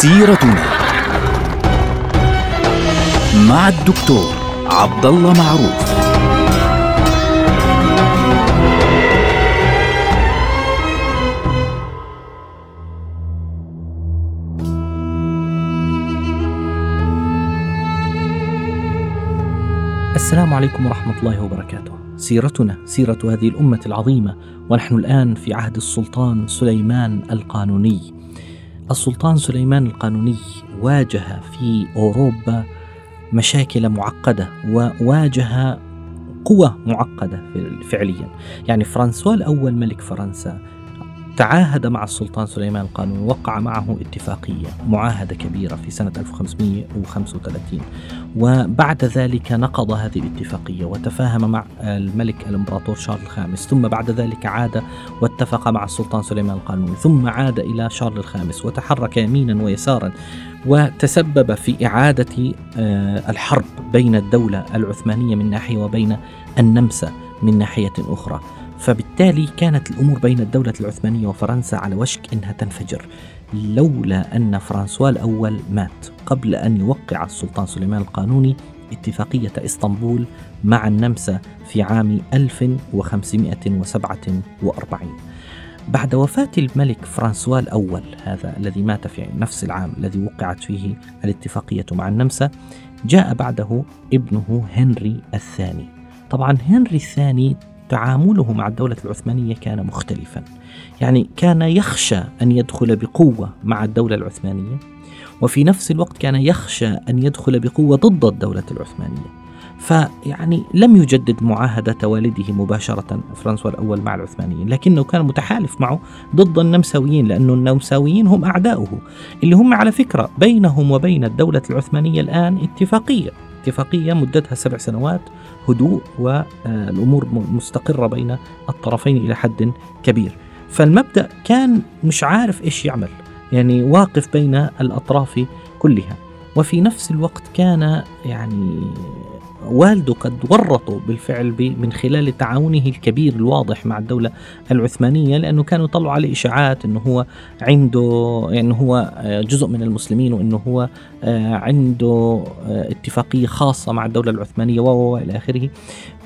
سيرتنا مع الدكتور عبد الله معروف السلام عليكم ورحمة الله وبركاته. سيرتنا سيرة هذه الأمة العظيمة ونحن الآن في عهد السلطان سليمان القانوني. السلطان سليمان القانوني واجه في أوروبا مشاكل معقدة وواجه قوى معقدة فعليا. يعني فرانسوا الأول ملك فرنسا تعاهد مع السلطان سليمان القانوني وقع معه اتفاقية معاهدة كبيرة في سنة 1535 وبعد ذلك نقض هذه الاتفاقية وتفاهم مع الملك الإمبراطور شارل الخامس. ثم بعد ذلك عاد واتفق مع السلطان سليمان القانوني ثم عاد إلى شارل الخامس وتحرك يمينا ويسارا وتسبب في إعادة آه، الحرب بين الدولة العثمانية من ناحية وبين النمسا من ناحية أخرى. فبالتالي كانت الأمور بين الدولة العثمانية وفرنسا على وشك أنها تنفجر لولا أن فرانسوا الأول مات قبل أن يوقع السلطان سليمان القانوني اتفاقية إسطنبول مع النمسا في عام 1547 بعد وفاة الملك فرانسوا الأول هذا الذي مات في نفس العام الذي وقعت فيه الاتفاقية مع النمسا جاء بعده ابنه هنري الثاني. طبعا هنري الثاني تعامله مع الدولة العثمانية كان مختلفا. يعني كان يخشى أن يدخل بقوة مع الدولة العثمانية وفي نفس الوقت كان يخشى أن يدخل بقوة ضد الدولة العثمانية. فيعني لم يجدد معاهدة والده مباشرة فرانسوا الأول مع العثمانيين لكنه كان متحالف معه ضد النمساويين لأن النمساويين هم أعداؤه اللي هم على فكرة بينهم وبين الدولة العثمانية الآن اتفاقية. اتفاقية مدتها سبع سنوات هدوء والأمور مستقرة بين الطرفين إلى حد كبير. فالمبدأ كان مش عارف إيش يعمل يعني واقف بين الأطراف كلها. وفي نفس الوقت كان يعني والده قد ورطوا بالفعل من خلال تعاونه الكبير الواضح مع الدولة العثمانية لأنه كانوا يطلعوا عليه إشاعات أنه هو عنده يعني هو جزء من المسلمين وأنه هو عنده اتفاقية خاصة مع الدولة العثمانية وإلى آخره.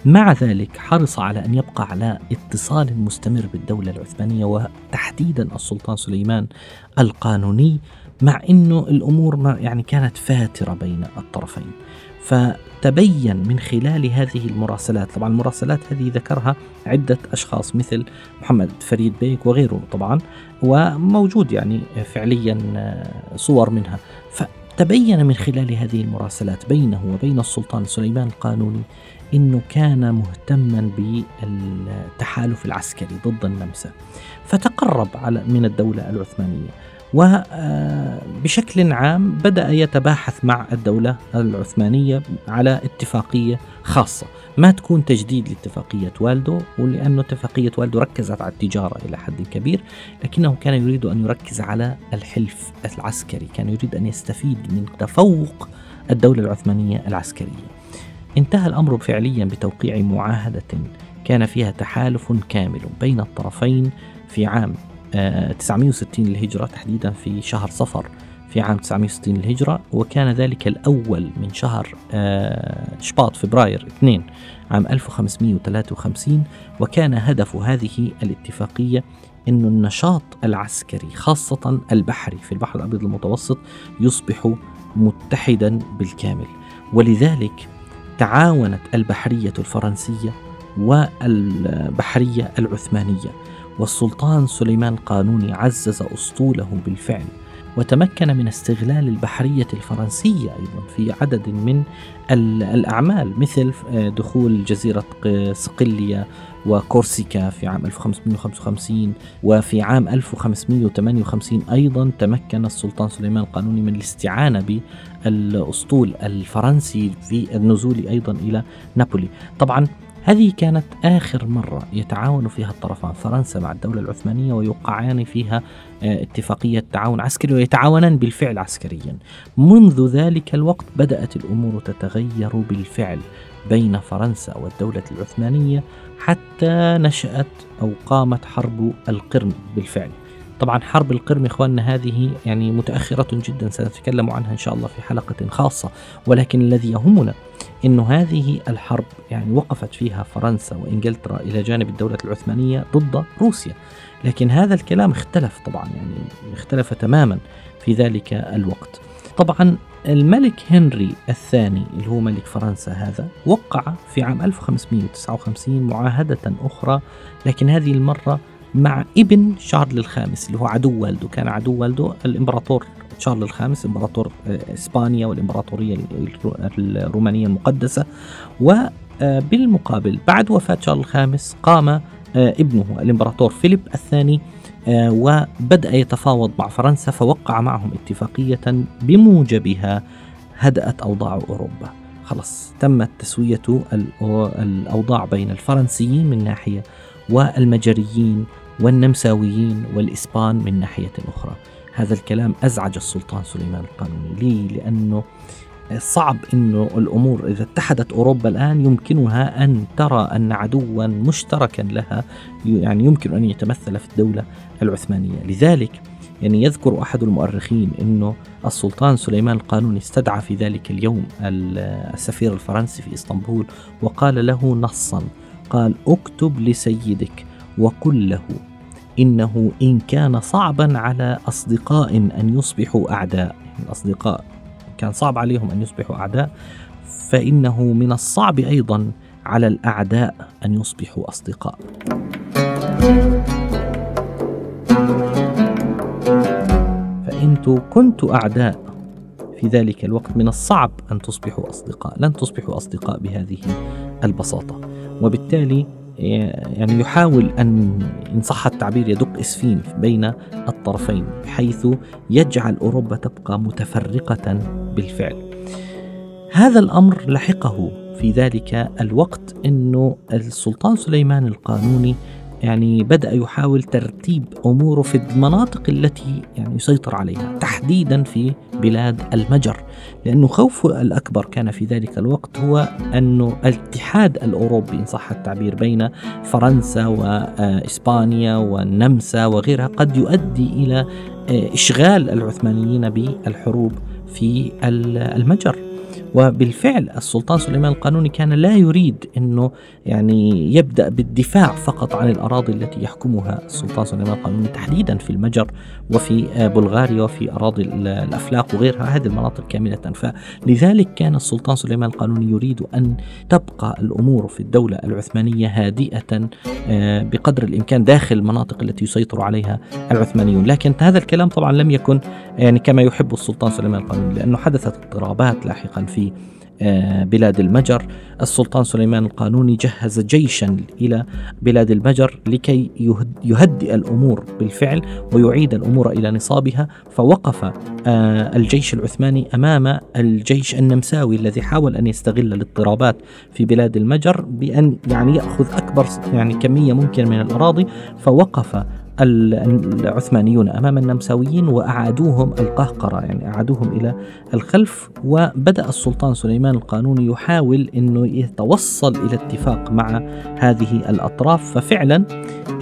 مع ذلك حرص على أن يبقى على اتصال مستمر بالدولة العثمانية وتحديدا السلطان سليمان القانوني. مع أنه الأمور ما يعني كانت فاترة بين الطرفين. فتبين من خلال هذه المراسلات طبعا المراسلات هذه ذكرها عدة أشخاص مثل محمد فريد بيك وغيره طبعا وموجود يعني فعليا صور منها. فتبين من خلال هذه المراسلات بينه وبين السلطان سليمان القانوني إنه كان مهتما بالتحالف العسكري ضد النمسا. فتقرب على من الدولة العثمانية. وبشكل عام بدأ يتباحث مع الدولة العثمانية على اتفاقية خاصة. ما تكون تجديد لاتفاقية والدو ولأنه اتفاقية والدو ركزت على التجارة إلى حد كبير لكنه كان يريد أن يركز على الحلف العسكري كان يريد أن يستفيد من تفوق الدولة العثمانية العسكرية. انتهى الأمر فعليا بتوقيع معاهدة كان فيها تحالف كامل بين الطرفين في عام 960 للهجرة تحديدا في شهر صفر في عام 960 للهجرة وكان ذلك الأول من شهر آه، شباط فبراير 2 عام 1553 وكان هدف هذه الاتفاقية أن النشاط العسكري خاصة البحري في البحر الأبيض المتوسط يصبح متحدا بالكامل. ولذلك تعاونت البحرية الفرنسية والبحرية العثمانية والسلطان سليمان قانوني عزز أسطوله بالفعل وتمكن من استغلال البحرية الفرنسية أيضا في عدد من الأعمال مثل دخول جزيرة صقلية وكورسيكا في عام 1555 وفي عام 1558 أيضا تمكن السلطان سليمان القانوني من الاستعانة بالأسطول الفرنسي في النزول أيضا إلى نابولي. طبعا هذه كانت آخر مرة يتعاون فيها الطرفان. فرنسا مع الدولة العثمانية ويوقعان فيها آه، اتفاقية تعاون عسكري ويتعاونان بالفعل عسكريا. منذ ذلك الوقت بدأت الأمور تتغير بالفعل بين فرنسا والدولة العثمانية حتى نشأت أو قامت حرب القرن بالفعل. طبعا حرب القرم إخواننا هذه يعني متأخرة جدا سنتكلم عنها إن شاء الله في حلقة خاصة. ولكن الذي يهمنا أن هذه الحرب يعني وقفت فيها فرنسا وإنجلترا إلى جانب الدولة العثمانية ضد روسيا. لكن هذا الكلام اختلف طبعا يعني اختلف تماما في ذلك الوقت. طبعا الملك هنري الثاني اللي هو ملك فرنسا هذا وقع في عام 1559 معاهدة أخرى لكن هذه المرة مع ابن شارل الخامس اللي هو عدو والده كان عدو والده الإمبراطور شارل الخامس إمبراطور إسبانيا والإمبراطورية الرومانية المقدسة. وبالمقابل بعد وفاة شارل الخامس قام آه، ابنه الإمبراطور فيليب الثاني آه، وبدأ يتفاوض مع فرنسا فوقع معهم اتفاقية بموجبها هدأت أوضاع أوروبا. خلاص تمت تسوية الأوضاع بين الفرنسيين من ناحية والمجريين والنمساويين والإسبان من ناحية أخرى. هذا الكلام أزعج السلطان سليمان القانوني. ليه؟ لأنه صعب إنه الأمور إذا اتحدت أوروبا الآن يمكنها أن ترى أن عدوا مشتركا لها يعني يمكن أن يتمثل في الدولة العثمانية، لذلك يعني يذكر أحد المؤرخين إنه السلطان سليمان القانوني استدعى في ذلك اليوم السفير الفرنسي في إسطنبول وقال له نصا. قال أكتب لسيدك وقل له إنه إن كان صعبا على أصدقاء أن يصبحوا أعداء الأصدقاء كان صعب عليهم أن يصبحوا أعداء فإنه من الصعب أيضا على الأعداء أن يصبحوا أصدقاء. فإن كنت أعداء في ذلك الوقت من الصعب أن تصبحوا أصدقاء لن تصبحوا أصدقاء بهذه البساطة. وبالتالي يعني يحاول أن إن صح التعبير يدق إسفين بين الطرفين بحيث يجعل أوروبا تبقى متفرقة بالفعل. هذا الأمر لحقه في ذلك الوقت أنه السلطان سليمان القانوني يعني بدأ يحاول ترتيب أموره في المناطق التي يعني يسيطر عليها تحديدا في بلاد المجر لأنه خوفه الأكبر كان في ذلك الوقت هو أنه الاتحاد الأوروبي إن صح التعبير بين فرنسا وإسبانيا والنمسا وغيرها قد يؤدي إلى إشغال العثمانيين بالحروب في المجر. وبالفعل السلطان سليمان القانوني كان لا يريد إنه يعني يبدأ بالدفاع فقط عن الأراضي التي يحكمها السلطان سليمان القانوني تحديدا في المجر وفي بلغاريا وفي أراضي الافلاق وغيرها هذه المناطق كاملة. فلذلك كان السلطان سليمان القانوني يريد أن تبقى الأمور في الدولة العثمانية هادئة آه، بقدر الإمكان داخل المناطق التي يسيطر عليها العثمانيون. لكن هذا الكلام طبعا لم يكن يعني كما يحب السلطان سليمان القانوني لأنه حدثت اضطرابات لاحقا في آه، بلاد المجر. السلطان سليمان القانوني جهز جيشا إلى بلاد المجر لكي يهدئ الأمور بالفعل ويعيد الأمور إلى نصابها. فوقف آه، الجيش العثماني أمام الجيش النمساوي الذي حاول أن يستغل الاضطرابات في بلاد المجر بأن يعني يأخذ أكبر يعني كمية ممكنة من الأراضي. فوقف العثمانيون أمام النمساويين وأعادوهم القهقرة يعني أعادوهم إلى الخلف. وبدأ السلطان سليمان القانوني يحاول إنه يتوصل إلى اتفاق مع هذه الأطراف. ففعلا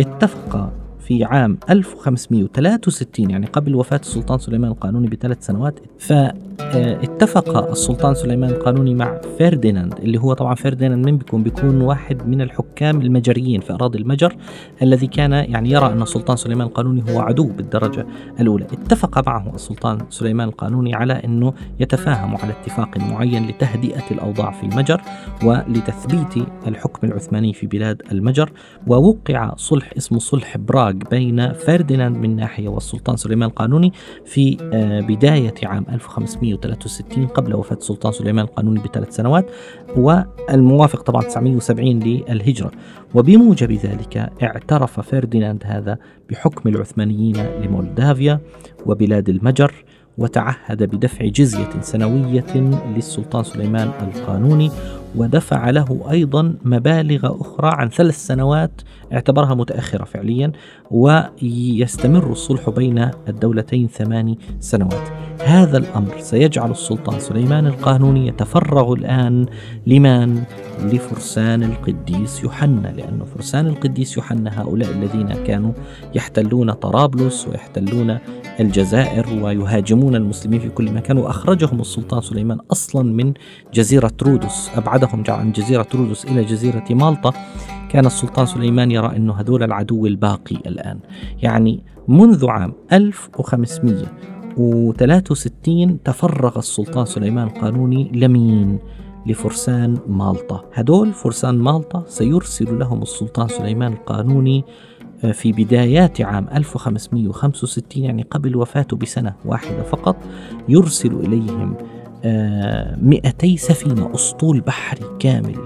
اتفق في عام 1563 يعني قبل وفاة السلطان سليمان القانوني بثلاث سنوات فاتفق السلطان سليمان القانوني مع فرديناند اللي هو طبعا فرديناند من بيكون بيكون واحد من الحكام المجريين في أراضي المجر الذي كان يعني يرى أن السلطان سليمان القانوني هو عدو بالدرجة الأولى. اتفق معه السلطان سليمان القانوني على أنه يتفاهموا على اتفاق معين لتهدئة الأوضاع في المجر ولتثبيت الحكم العثماني في بلاد المجر ووقع صلح اسمه صلح براغ بين فرديناند من ناحية والسلطان سليمان القانوني في آه، بداية عام 1563 قبل وفاة السلطان سليمان القانوني بثلاث سنوات والموافق طبعا 970 للهجرة. وبموجب ذلك اعترف فرديناند هذا بحكم العثمانيين لمولدافيا وبلاد المجر وتعهد بدفع جزية سنوية للسلطان سليمان القانوني ودفع له أيضا مبالغ أخرى عن ثلاث سنوات اعتبرها متأخرة فعليا ويستمر الصلح بين الدولتين ثماني سنوات هذا الأمر سيجعل السلطان سليمان القانوني يتفرغ الآن لمن؟ لفرسان القديس يوحنا لأن فرسان القديس يوحنا هؤلاء الذين كانوا يحتلون طرابلس ويحتلون الجزائر ويهاجمون المسلمين في كل مكان وأخرجهم السلطان سليمان أصلا من جزيرة رودس أبعدهم عن جزيرة رودس إلى جزيرة مالطا. كان السلطان سليمان يرى أنه هذول العدو الباقي الآن. يعني منذ عام 1563 تفرغ السلطان سليمان القانوني لمين؟ لفرسان مالطا. هدول فرسان مالطا سيرسل لهم السلطان سليمان القانوني آه، في بدايات عام 1565 يعني قبل وفاته بسنة واحدة فقط يرسل إليهم 200 آه، سفينة أسطول بحري كامل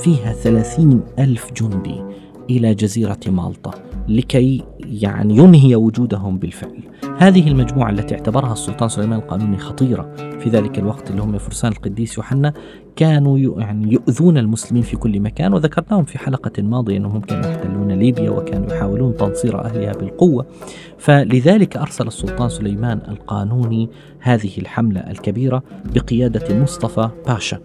فيها 30 ألف جندي إلى جزيرة مالطا لكي يعني ينهي وجودهم بالفعل. هذه المجموعة التي اعتبرها السلطان سليمان القانوني خطيرة. في ذلك الوقت اللي هم فرسان القديس يوحنا كانوا يعني يؤذون المسلمين في كل مكان وذكرناهم في حلقة ماضية أنهم كانوا يحتلون ليبيا وكانوا يحاولون تنصير أهلها بالقوة. فلذلك أرسل السلطان سليمان القانوني هذه الحملة الكبيرة بقيادة مصطفى باشا.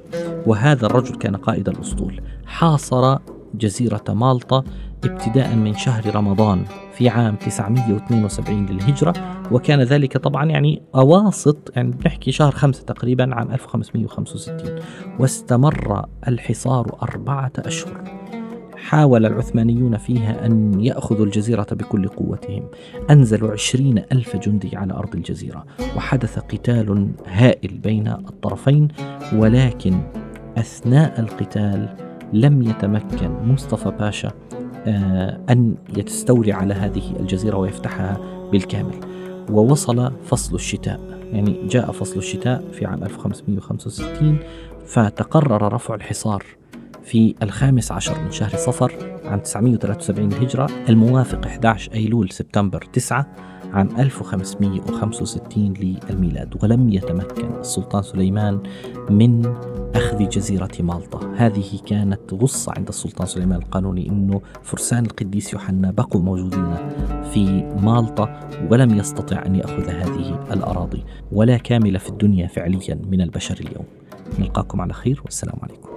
وهذا الرجل كان قائد الأسطول. حاصر جزيرة مالطا ابتداء من شهر رمضان في عام 972 للهجرة وكان ذلك طبعا يعني أواسط يعني بنحكي شهر خمسة تقريبا عام 1565 واستمر الحصار أربعة أشهر. حاول العثمانيون فيها أن يأخذوا الجزيرة بكل قوتهم. أنزلوا عشرين ألف جندي على أرض الجزيرة وحدث قتال هائل بين الطرفين ولكن أثناء القتال لم يتمكن مصطفى باشا آه، أن يستولي على هذه الجزيرة ويفتحها بالكامل. ووصل فصل الشتاء. يعني جاء فصل الشتاء في عام 1565 فتقرر رفع الحصار. في الخامس عشر من شهر صفر عام 973 الهجرة الموافق 11 أيلول سبتمبر 9 عام 1565 للميلاد. ولم يتمكن السلطان سليمان من أخذ جزيرة مالطا. هذه كانت غصة عند السلطان سليمان القانوني أنه فرسان القديس يوحنا بقوا موجودين في مالطا ولم يستطع أن يأخذ هذه الأراضي ولا كامل في الدنيا فعليا من البشر اليوم. نلقاكم على خير والسلام عليكم.